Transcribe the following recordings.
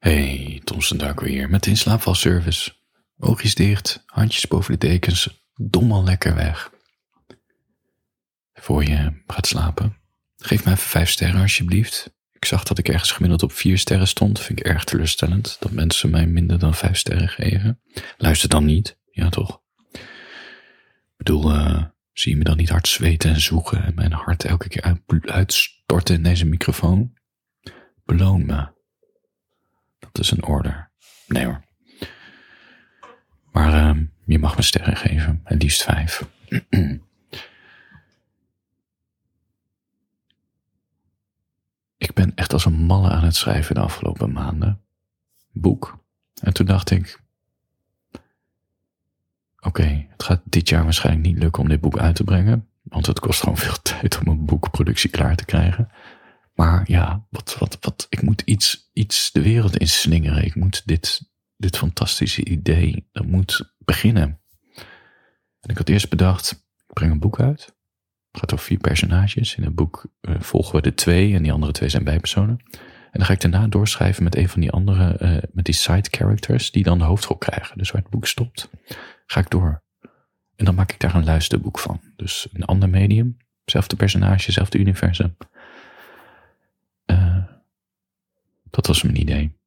Hey, Thomson Darko hier met de inslaapvalservice. Oogjes dicht, handjes boven de dekens, dom al lekker weg. Voor je gaat slapen, geef me even vijf sterren alsjeblieft. Ik zag dat ik ergens gemiddeld op vier sterren stond. Vind ik erg teleurstellend dat mensen mij minder dan vijf sterren geven. Luister dan niet, ja toch? Ik bedoel, uh, zie je me dan niet hard zweten en zoeken en mijn hart elke keer uit, uitstorten in deze microfoon? Beloon me. Dat is een order. Nee hoor. Maar uh, je mag me sterren geven, het liefst vijf. ik ben echt als een malle aan het schrijven de afgelopen maanden. Boek. En toen dacht ik, oké, het gaat dit jaar waarschijnlijk niet lukken om dit boek uit te brengen. Want het kost gewoon veel tijd om een boekproductie klaar te krijgen. Maar ja, wat, wat, wat, ik moet iets, iets de wereld inslingeren. Ik moet dit, dit fantastische idee, dat moet beginnen. En ik had eerst bedacht, ik breng een boek uit. Het gaat over vier personages. In het boek uh, volgen we de twee en die andere twee zijn bijpersonen. En dan ga ik daarna doorschrijven met een van die andere, uh, met die side characters, die dan de hoofdrol krijgen. Dus waar het boek stopt, ga ik door. En dan maak ik daar een luisterboek van. Dus een ander medium, zelfde personage, zelfde universum. Uh, dat was mijn idee.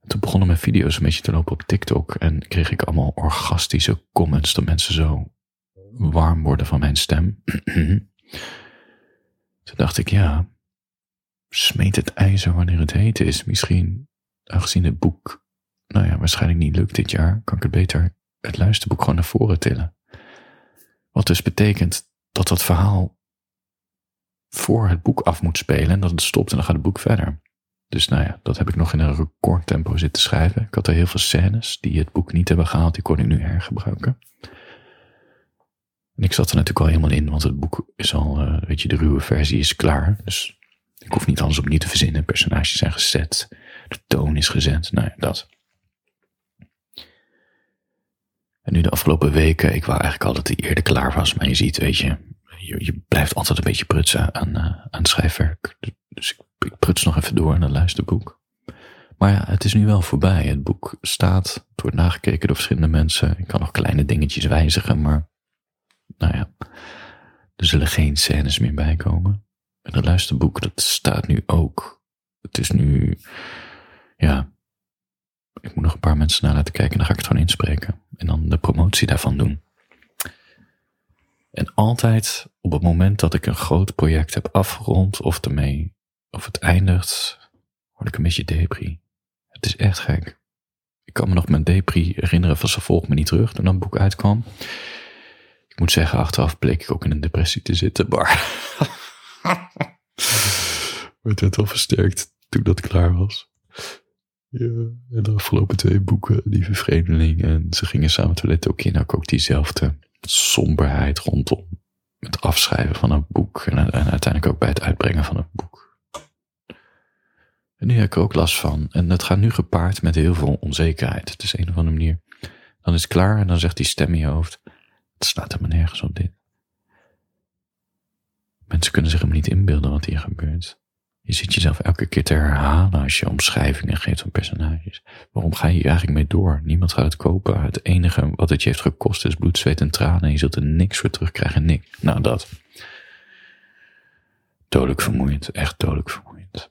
En toen begonnen mijn video's een beetje te lopen op TikTok en kreeg ik allemaal orgastische comments dat mensen zo warm worden van mijn stem. toen dacht ik, ja, smeet het ijzer wanneer het heet is. Misschien, aangezien het boek, nou ja, waarschijnlijk niet lukt dit jaar, kan ik het beter het luisterboek gewoon naar voren tillen. Wat dus betekent dat dat verhaal voor het boek af moet spelen en dat het stopt en dan gaat het boek verder. Dus nou ja, dat heb ik nog in een recordtempo zitten schrijven. Ik had er heel veel scènes die het boek niet hebben gehaald, die kon ik nu hergebruiken. En ik zat er natuurlijk al helemaal in, want het boek is al, uh, weet je, de ruwe versie is klaar. Dus ik hoef niet alles opnieuw te verzinnen. Personages zijn gezet, de toon is gezet, nou ja, dat. En nu de afgelopen weken, ik wou eigenlijk al dat hij eerder klaar was, maar je ziet, weet je, je, je blijft altijd een beetje prutsen aan, uh, aan schrijfwerk. Dus ik, ik pruts nog even door naar het luisterboek. Maar ja, het is nu wel voorbij. Het boek staat, het wordt nagekeken door verschillende mensen. Ik kan nog kleine dingetjes wijzigen, maar nou ja, er zullen geen scènes meer bijkomen. En het luisterboek, dat staat nu ook. Het is nu, ja, ik moet nog een paar mensen naar laten kijken en dan ga ik het gewoon inspreken. En dan de promotie daarvan doen. En altijd op het moment dat ik een groot project heb afgerond of ermee, of het eindigt, word ik een beetje depri. Het is echt gek. Ik kan me nog mijn depri herinneren van ze volgt me niet terug toen dat boek uitkwam. Ik moet zeggen, achteraf bleek ik ook in een depressie te zitten, maar het werd wel versterkt toen dat klaar was. Ja, en de afgelopen twee boeken, Die Vervreemdeling en Ze gingen samen toilet ook in, ook diezelfde somberheid rondom het afschrijven van een boek en, uiteindelijk ook bij het uitbrengen van een boek. En nu heb ik er ook last van. En het gaat nu gepaard met heel veel onzekerheid. Het is een of andere manier. Dan is het klaar en dan zegt die stem in je hoofd: Het staat helemaal nergens op dit. Mensen kunnen zich helemaal niet inbeelden wat hier gebeurt. Je zit jezelf elke keer te herhalen als je omschrijvingen geeft van personages. Waarom ga je hier eigenlijk mee door? Niemand gaat het kopen. Het enige wat het je heeft gekost is bloed, zweet en tranen. En je zult er niks voor terugkrijgen. Niks. Nou, dat. Dodelijk vermoeiend. Echt dodelijk vermoeiend.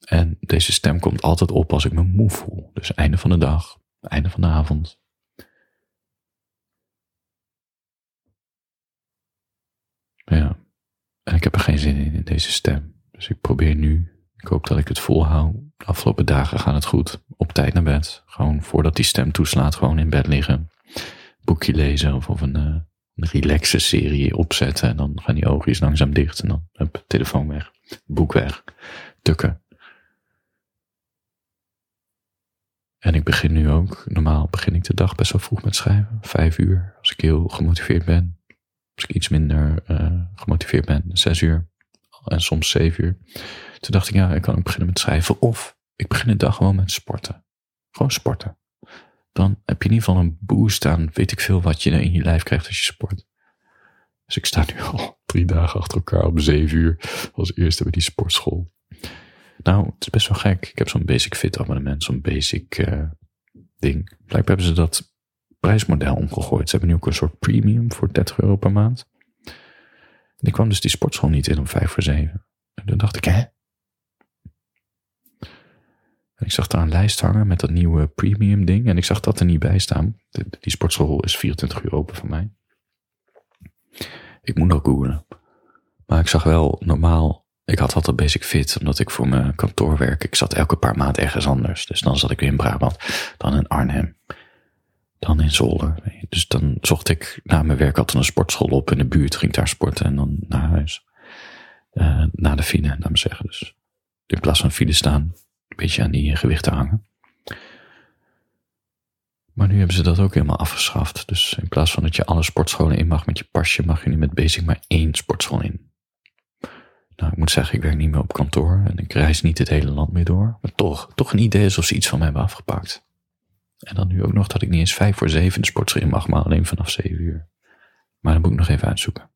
En deze stem komt altijd op als ik me moe voel. Dus einde van de dag. Einde van de avond. Ja. En ik heb er geen zin in, in deze stem. Dus ik probeer nu, ik hoop dat ik het volhoud. De afgelopen dagen gaan het goed. Op tijd naar bed. Gewoon voordat die stem toeslaat, gewoon in bed liggen. Boekje lezen of, of een, uh, een relaxe serie opzetten. En dan gaan die oogjes langzaam dicht. En dan heb telefoon weg. Boek weg. Tukken. En ik begin nu ook, normaal begin ik de dag best wel vroeg met schrijven. Vijf uur, als ik heel gemotiveerd ben. Als ik iets minder uh, gemotiveerd ben, zes uur en soms zeven uur. Toen dacht ik, ja, ik kan ook beginnen met schrijven. Of ik begin de dag gewoon met sporten. Gewoon sporten. Dan heb je in ieder geval een boost aan, weet ik veel, wat je in je lijf krijgt als je sport. Dus ik sta nu al drie dagen achter elkaar op zeven uur als eerste bij die sportschool. Nou, het is best wel gek. Ik heb zo'n Basic Fit abonnement, zo'n basic uh, ding. Blijkbaar hebben ze dat prijsmodel omgegooid. Ze hebben nu ook een soort premium voor 30 euro per maand. En ik kwam dus die sportschool niet in om 5 voor 7. En toen dacht ik, hè? En ik zag daar een lijst hangen met dat nieuwe premium ding. En ik zag dat er niet bij staan. Die sportschool is 24 uur open voor mij. Ik moet nog googlen. Maar ik zag wel normaal. Ik had altijd basic fit, omdat ik voor mijn kantoor werk. Ik zat elke paar maanden ergens anders. Dus dan zat ik weer in Brabant, dan in Arnhem, dan in Zolder. Dus dan zocht ik na mijn werk altijd een sportschool op in de buurt, ging daar sporten en dan naar huis. Uh, na de file, laat me zeggen. Dus in plaats van file staan, een beetje aan die gewichten hangen. Maar nu hebben ze dat ook helemaal afgeschaft. Dus in plaats van dat je alle sportscholen in mag met je pasje, mag je nu met Basic maar één sportschool in. Nou, ik moet zeggen, ik werk niet meer op kantoor en ik reis niet het hele land meer door. Maar toch, toch een idee alsof ze iets van mij hebben afgepakt. En dan nu ook nog dat ik niet eens vijf voor zeven de sportschool mag, maar alleen vanaf zeven uur. Maar dat moet ik nog even uitzoeken.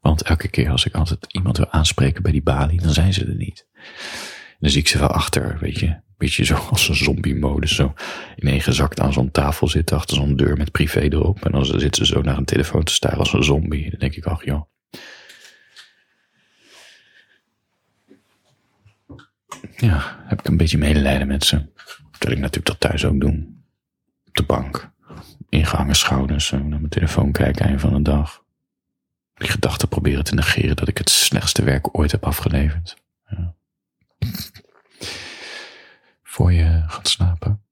Want elke keer als ik altijd iemand wil aanspreken bij die balie, dan zijn ze er niet. En dan zie ik ze wel achter, weet je, beetje zo als een zombie-modus, zo ineengezakt aan zo'n tafel zitten, achter zo'n deur met privé erop. En dan zitten ze zo naar een telefoon te staren als een zombie. Dan denk ik, ach joh. Ja, heb ik een beetje medelijden met ze. Terwijl ik natuurlijk dat thuis ook doe. Op de bank. Ingehangen schouders, zo naar mijn telefoon kijken eind van de dag. Die gedachten proberen te negeren dat ik het slechtste werk ooit heb afgeleverd. Ja voor je gaat slapen.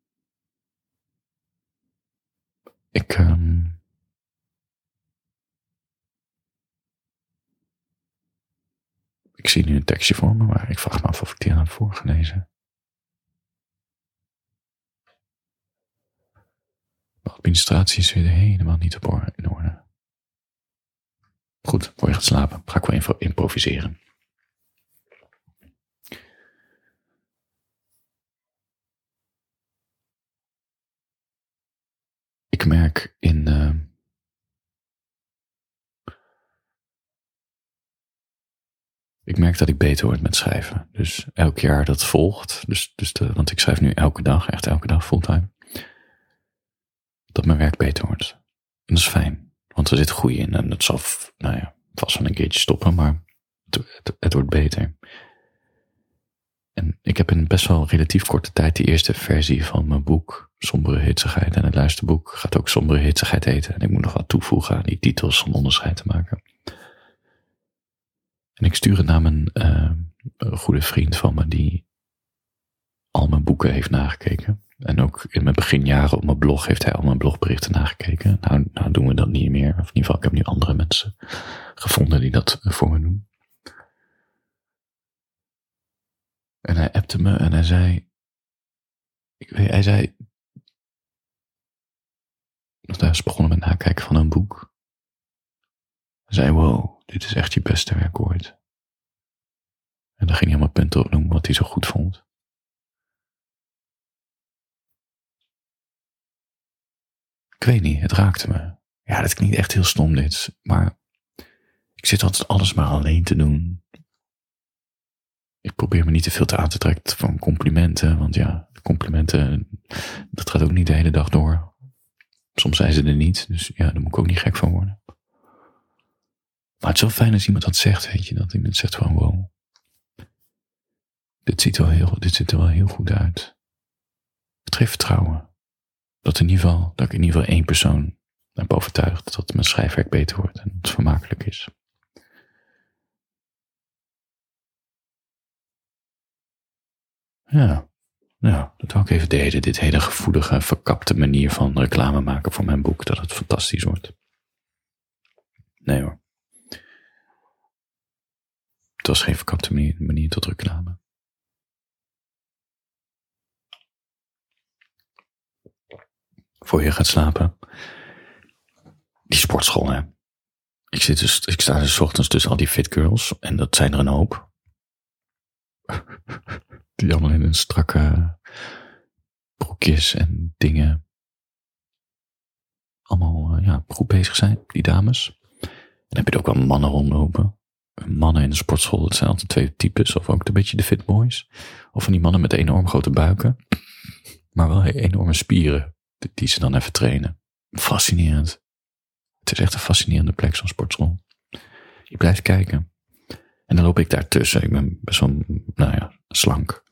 Ik, um, ik zie nu een tekstje voor me, maar ik vraag me af of ik die aan heb voorgelezen. Administratie is weer helemaal niet op in orde. Goed, voor je gaat slapen, ga ik wel improviseren. ik merk in. Uh, ik merk dat ik beter word met schrijven. Dus elk jaar dat volgt. Dus, dus want ik schrijf nu elke dag, echt elke dag fulltime. Dat mijn werk beter wordt. En dat is fijn. Want er zit groei in. En het zal, nou ja, vast wel een keertje stoppen, maar het, het, wordt beter. En ik heb in best wel relatief korte tijd de eerste versie van mijn boek Sombere Hitsigheid. En het luisterboek gaat ook Sombere Hitsigheid heten. En ik moet nog wat toevoegen aan die titels om onderscheid te maken. En ik stuur het naar mijn uh, goede vriend van me die al mijn boeken heeft nagekeken. En ook in mijn beginjaren op mijn blog heeft hij al mijn blogberichten nagekeken. Nou, nou doen we dat niet meer. Of in ieder geval, ik heb nu andere mensen gevonden die dat voor me doen. En hij appte me en hij zei, ik weet, hij zei, dat hij is begonnen met nakijken van een boek. Hij zei, wow, dit is echt je beste werk ooit. En dan ging hij allemaal punten opnoemen wat hij zo goed vond. Ik weet niet, het raakte me. Ja, dat klinkt echt heel stom dit, maar ik zit altijd alles maar alleen te doen ik probeer me niet te veel te aan te trekken van complimenten. Want ja, complimenten, dat gaat ook niet de hele dag door. Soms zijn ze er niet, dus ja, daar moet ik ook niet gek van worden. Maar het is wel fijn als iemand dat zegt, weet je, dat iemand zegt van wow. Dit ziet, heel, dit ziet er wel heel goed uit. Het geeft vertrouwen. Dat, in ieder geval, dat ik in ieder geval één persoon heb overtuigd dat mijn schrijfwerk beter wordt en het vermakelijk is. Ja, ja, dat wou ik even delen. Dit hele gevoelige, verkapte manier van reclame maken voor mijn boek. Dat het fantastisch wordt. Nee hoor. Het was geen verkapte manier, manier tot reclame. Voor je gaat slapen. Die sportschool, hè. Ik, zit dus, ik sta dus ochtends tussen al die fit girls. En dat zijn er een hoop. Die allemaal in een strakke broekjes en dingen. Allemaal uh, ja, goed bezig zijn, die dames. Dan heb je er ook wel mannen rondlopen. mannen in de sportschool, het zijn altijd twee types. Of ook een beetje de fit boys. Of van die mannen met enorm grote buiken. Maar wel enorme spieren die ze dan even trainen. Fascinerend. Het is echt een fascinerende plek, zo'n sportschool. Je blijft kijken. En dan loop ik daartussen. Ik ben wel, nou ja, slank.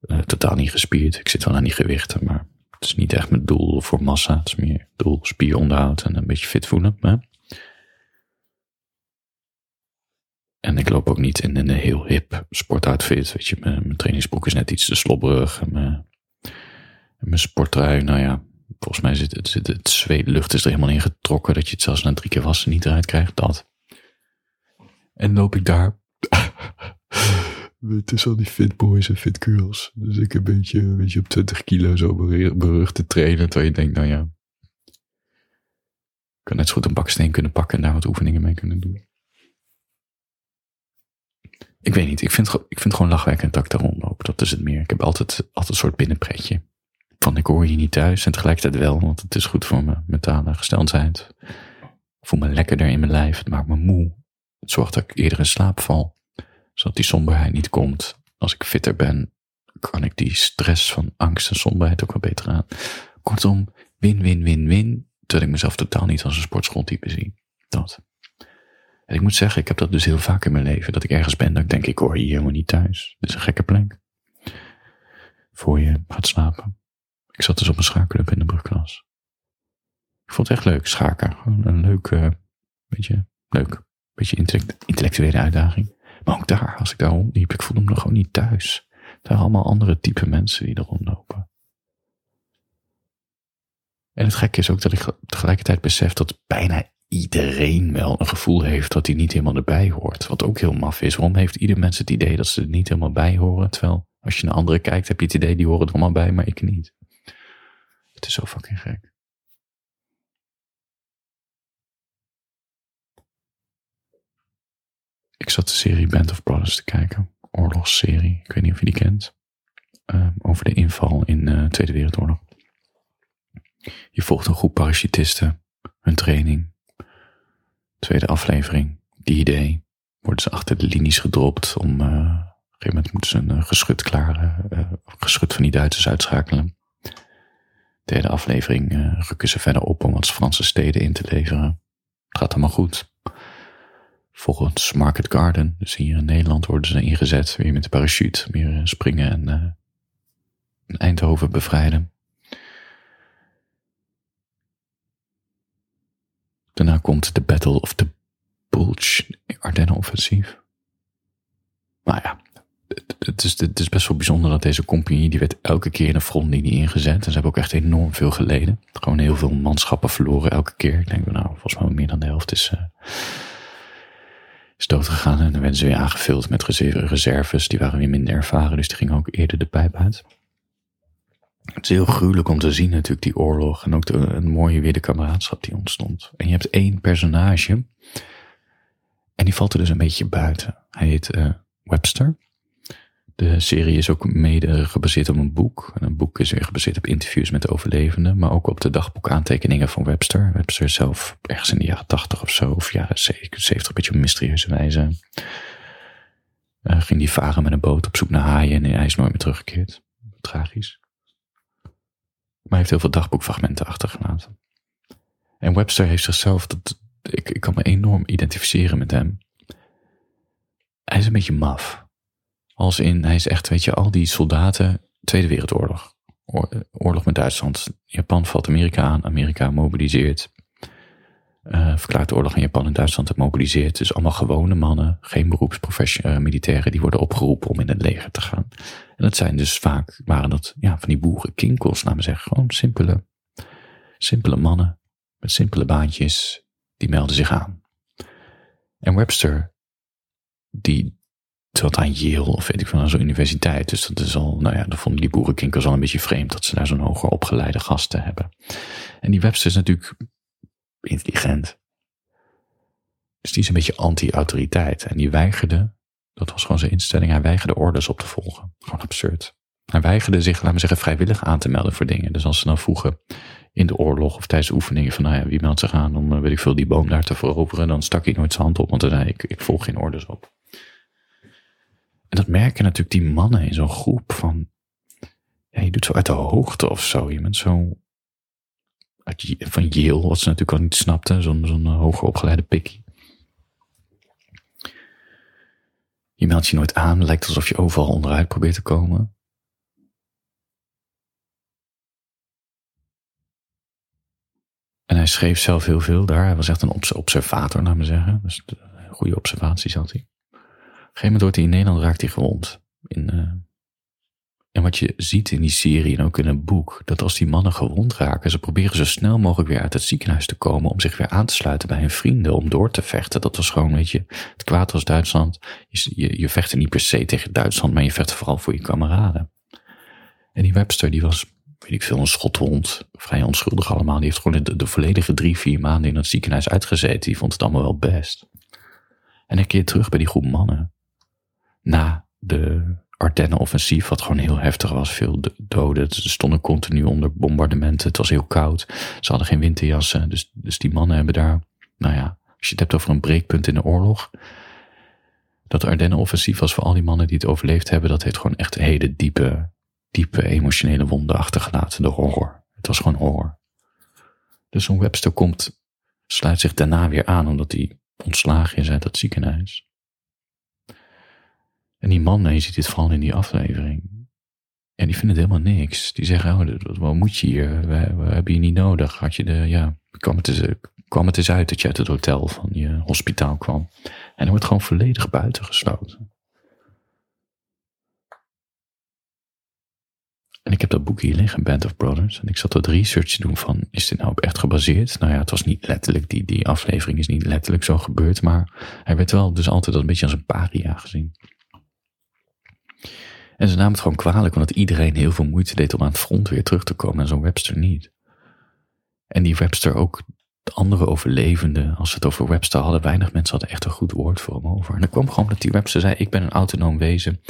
Uh, totaal niet gespierd. Ik zit wel aan die gewichten, maar het is niet echt mijn doel voor massa. Het is meer doel spieronderhoud en een beetje fit voelen. En ik loop ook niet in een heel hip sportoutfit. Weet je, mijn, mijn trainingsbroek is net iets te slobberig. En mijn, mijn sporttrui, nou ja, volgens mij zit het, zit het zweetlucht is er helemaal in getrokken. Dat je het zelfs na drie keer wassen niet eruit krijgt. Dat. En loop ik daar. Is al die fit boys en fit girls. Dus ik een beetje, een beetje op 20 kilo zo berucht te trainen. Terwijl je denkt, nou ja. Ik kan net zo goed een baksteen kunnen pakken en daar wat oefeningen mee kunnen doen. Ik weet niet, ik vind, ik vind gewoon lachwekkend dat ik daar rondloop. Dat is het meer. Ik heb altijd, altijd een soort binnenpretje. Van ik hoor hier niet thuis en tegelijkertijd wel, want het is goed voor mijn mentale gesteldheid. Ik voel me lekkerder in mijn lijf, het maakt me moe. Het zorgt dat ik eerder in slaap val, zodat die somberheid niet komt. Als ik fitter ben, kan ik die stress van angst en somberheid ook wel beter aan. Kortom, win, win, win, win, terwijl ik mezelf totaal niet als een sportschooltype zie. Dat. En ik moet zeggen, ik heb dat dus heel vaak in mijn leven. Dat ik ergens ben dat ik denk, ik hoor hier helemaal niet thuis. Dit is een gekke plek. Voor je gaat slapen. Ik zat dus op een schaakclub in de brugklas. Ik vond het echt leuk, schaken. Gewoon een leuk, uh, beetje, leuk, beetje intellectuele uitdaging. Maar ook daar, als ik daar rondliep, ik voelde me nog gewoon niet thuis. Er waren allemaal andere type mensen die er rondlopen. En het gekke is ook dat ik tegelijkertijd besef dat bijna iedereen wel een gevoel heeft dat hij niet helemaal erbij hoort. Wat ook heel maf is. Waarom heeft ieder mens het idee dat ze er niet helemaal bij horen? Terwijl als je naar anderen kijkt, heb je het idee die horen er allemaal bij, maar ik niet. Het is zo fucking gek. Ik zat de serie Band of Brothers te kijken. Oorlogsserie. Ik weet niet of je die kent. Uh, over de inval in de uh, Tweede Wereldoorlog. Je volgt een groep parachutisten. Hun training. Tweede aflevering. Die idee. Worden ze achter de linies gedropt om... Uh, op een gegeven moment moeten ze een geschut klaar... geschut van die Duitsers uitschakelen. Derde aflevering uh, rukken ze verder op om wat Franse steden in te leveren. Het gaat allemaal goed. Volgens Market Garden, dus hier in Nederland, worden ze ingezet. Weer met de parachute, weer springen en uh, Eindhoven bevrijden. Daarna komt de Battle of the Bulge, Ardennen-offensief. Maar ja, het is, het is best wel bijzonder dat deze compagnie, die werd elke keer in een frontlinie ingezet. En ze hebben ook echt enorm veel geleden. Gewoon heel veel manschappen verloren elke keer. Ik denk, nou, volgens mij meer dan de helft is, uh, is doodgegaan. En dan werden ze weer aangevuld met reserves. Die waren weer minder ervaren, dus die gingen ook eerder de pijp uit. Het is heel gruwelijk om te zien natuurlijk, die oorlog. En ook de, een mooie weer de kameraadschap die ontstond. En je hebt één personage. En die valt er dus een beetje buiten. Hij heet uh, Webster. De serie is ook mede gebaseerd op een boek. En een boek is weer gebaseerd op interviews met de overlevenden, maar ook op de dagboekaantekeningen van Webster. Webster zelf ergens in de jaren 80 of zo, of jaren 70, een beetje mysterieuze wijze. Uh, ging die varen met een boot op zoek naar haaien en hij is nooit meer teruggekeerd. Tragisch. Maar hij heeft heel veel dagboekfragmenten achtergelaten. En Webster heeft zichzelf, dat, ik, ik kan me enorm identificeren met hem. Hij is een beetje maf. Als in, hij is echt, weet je, al die soldaten, Tweede Wereldoorlog. Oorlog met Duitsland. Japan valt Amerika aan, Amerika mobiliseert. Uh, verklaart de oorlog in Japan en Duitsland het mobiliseert. Dus allemaal gewone mannen, geen beroepsmilitairen, militairen, die worden opgeroepen om in het leger te gaan. En dat zijn dus vaak, waren dat ja, van die boeren, kinkels, laten we zeggen. Gewoon simpele, simpele mannen met simpele baantjes, die melden zich aan. En Webster, die zat aan Yale of weet ik van zo'n universiteit. Dus dat is al, nou ja, dan vonden die boerenkinkers al een beetje vreemd dat ze daar zo'n hoger opgeleide gasten hebben. En die Webster is natuurlijk intelligent. Dus die is een beetje anti-autoriteit. En die weigerde, dat was gewoon zijn instelling, hij weigerde orders op te volgen. Gewoon absurd. Hij weigerde zich, laten we zeggen, vrijwillig aan te melden voor dingen. Dus als ze dan vroegen, in de oorlog of tijdens de oefeningen van, nou ja, wie meldt zich aan om, weet ik veel, die boom daar te veroveren, dan stak hij nooit zijn hand op, want dan zei ik, ik volg geen orders op. En dat merken natuurlijk die mannen in zo'n groep van, ja, je doet zo uit de hoogte of zo. Je bent zo van Yale, wat ze natuurlijk al niet snapten, zo'n zo'n hoger opgeleide pikkie. Je meldt je nooit aan, lijkt alsof je overal onderuit probeert te komen. En hij schreef zelf heel veel daar. Hij was echt een observator, naar me zeggen. Dus een goede observaties had hij. Op een gegeven moment wordt hij in Nederland raakt hij gewond. In, uh, en wat je ziet in die serie en ook in een boek, dat als die mannen gewond raken, ze proberen zo snel mogelijk weer uit het ziekenhuis te komen om zich weer aan te sluiten bij hun vrienden, om door te vechten. Dat was gewoon, weet je, het kwaad was Duitsland. Je, je, je vechtte niet per se tegen Duitsland, maar je vechtte vooral voor je kameraden. En die Webster, die was, weet ik veel, een schotwond, vrij onschuldig allemaal. Die heeft gewoon de, de volledige drie, vier maanden in het ziekenhuis uitgezeten. Die vond het allemaal wel best. En een keer terug bij die groep mannen. Na de Ardennen-offensief, wat gewoon heel heftig was. Veel doden. Ze stonden continu onder bombardementen. Het was heel koud. Ze hadden geen winterjassen. Dus, dus die mannen hebben daar, nou ja, als je het hebt over een breekpunt in de oorlog. Dat Ardennen-offensief was voor al die mannen die het overleefd hebben. Dat heeft gewoon echt hele diepe, diepe emotionele wonden achtergelaten. De horror. Het was gewoon horror. Dus zo'n Webster komt, sluit zich daarna weer aan omdat hij ontslagen is uit dat ziekenhuis. En die mannen, je ziet dit vooral in die aflevering. En die vinden het helemaal niks. Die zeggen, oh, wat moet je hier? We, hebben je niet nodig. Had je de, ja, kwam het, eens, kwam het eens uit dat je uit het hotel van je hospitaal kwam. En er wordt gewoon volledig buitengesloten. En ik heb dat boek hier liggen, Band of Brothers. En ik zat wat research te doen van, is dit nou op echt gebaseerd? Nou ja, het was niet letterlijk, die, die aflevering is niet letterlijk zo gebeurd. Maar hij werd wel dus altijd een beetje als een paria gezien. En ze namen het gewoon kwalijk, omdat iedereen heel veel moeite deed om aan het front weer terug te komen en zo'n Webster niet. En die Webster ook, de andere overlevenden, als ze het over Webster hadden, weinig mensen hadden echt een goed woord voor hem over. En dan kwam gewoon dat die Webster zei, ik ben een autonoom wezen.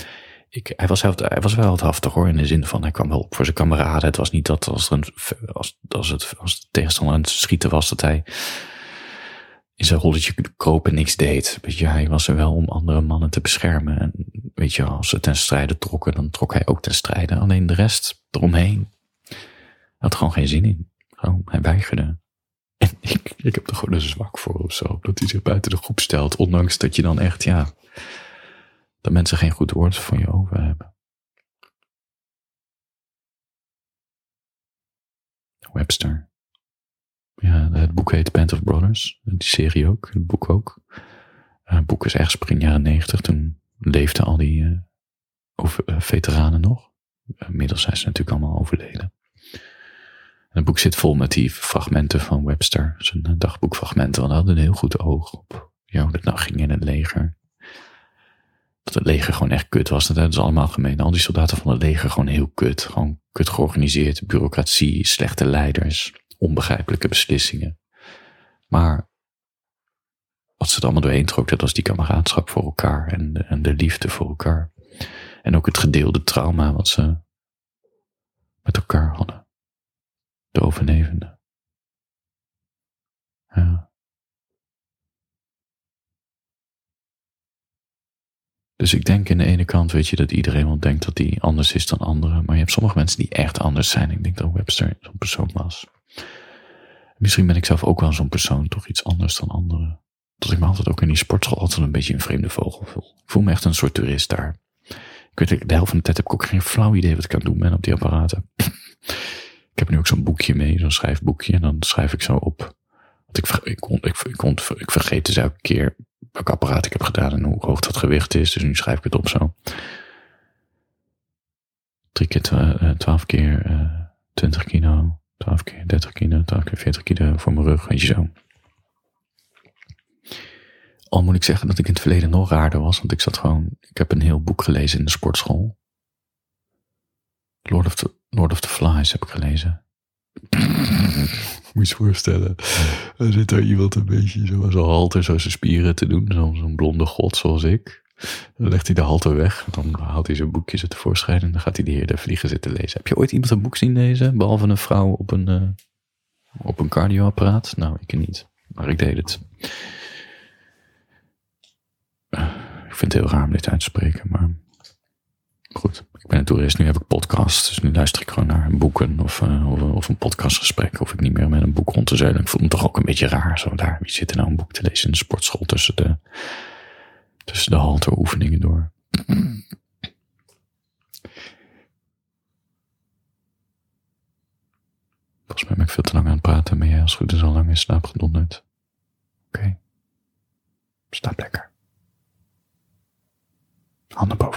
Ik, hij, was, hij was wel heldhaftig hoor, in de zin van hij kwam wel op voor zijn kameraden. Het was niet dat als, er een, als, als, het, als de tegenstander aan het schieten was, dat hij in zijn rolletje kroop en niks deed. Weet je, hij was er wel om andere mannen te beschermen. En weet je, als ze ten strijde trokken, dan trok hij ook ten strijde. Alleen de rest eromheen had gewoon geen zin in. Gewoon, hij weigerde. En ik, ik heb er gewoon een zwak voor of zo. Dat hij zich buiten de groep stelt. Ondanks dat je dan echt, ja, dat mensen geen goed woord van je over hebben. Webster. Ja, het boek heet Band of Brothers. Die serie ook, het boek ook. Het boek is ergens begin jaren negentig. Toen leefden al die uh, over, uh, veteranen nog. Inmiddels zijn ze natuurlijk allemaal overleden. En het boek zit vol met die fragmenten van Webster. Zijn dagboekfragmenten. Want hij had een heel goed oog op ja, hoe dat nou ging in het leger. Dat het leger gewoon echt kut was. Dat is allemaal gemeen. Al die soldaten van het leger gewoon heel kut. Gewoon kut georganiseerd. Bureaucratie, slechte leiders onbegrijpelijke beslissingen. Maar wat ze er allemaal doorheen trok, dat was die kameraadschap voor elkaar en de, en de liefde voor elkaar. En ook het gedeelde trauma wat ze met elkaar hadden. De overlevenden. Ja. Dus ik denk in de ene kant, weet je, dat iedereen wel denkt dat hij anders is dan anderen. Maar je hebt sommige mensen die echt anders zijn. Ik denk dat Webster zo'n persoon was. Misschien ben ik zelf ook wel zo'n persoon, toch iets anders dan anderen. Dat ik me altijd ook in die sportschool altijd een beetje een vreemde vogel voel. Ik voel me echt een soort toerist daar. Ik weet, de helft van de tijd heb ik ook geen flauw idee wat ik aan doen ben op die apparaten. ik heb nu ook zo'n boekje mee, zo'n schrijfboekje. En dan schrijf ik zo op. Want ik, ik, ik, ik, ik vergeet dus elke keer welk apparaat ik heb gedaan en hoe hoog dat gewicht is. Dus nu schrijf ik het op zo. Drie keer eh, twaalf keer uh, twintig kilo. 12 keer 30 kilo, 12 keer 40 kilo voor mijn rug, weet je zo. Al moet ik zeggen dat ik in het verleden nog raarder was, want ik zat gewoon, ik heb een heel boek gelezen in de sportschool. Lord of the, Lord of the Flies heb ik gelezen. Moet je voorstellen. Er zit daar iemand een beetje zoals een halter, zo zijn spieren te doen. Zo'n blonde god zoals ik. Dan legt hij de halter weg. Dan haalt hij zijn boekje zo tevoorschijn. En dan gaat hij de heer vliegen zitten lezen. Heb je ooit iemand een boek zien lezen? Behalve een vrouw op een, uh, op een cardioapparaat? Nou, ik niet. Maar ik deed het. Ik vind het heel raar om dit uit te spreken, maar goed. Ik ben een toerist, nu heb ik podcast, dus nu luister ik gewoon naar boeken of, uh, of, of, een podcastgesprek. Of ik niet meer met een boek rond te zeilen. Ik voel me toch ook een beetje raar, zo daar. Wie zit er nou een boek te lezen in de sportschool tussen de, tussen de halteroefeningen door? Volgens mij ben ik veel te lang aan het praten, maar jij als goed is al lang in slaap gedonderd. Oké. Slaap lekker. Handen boven.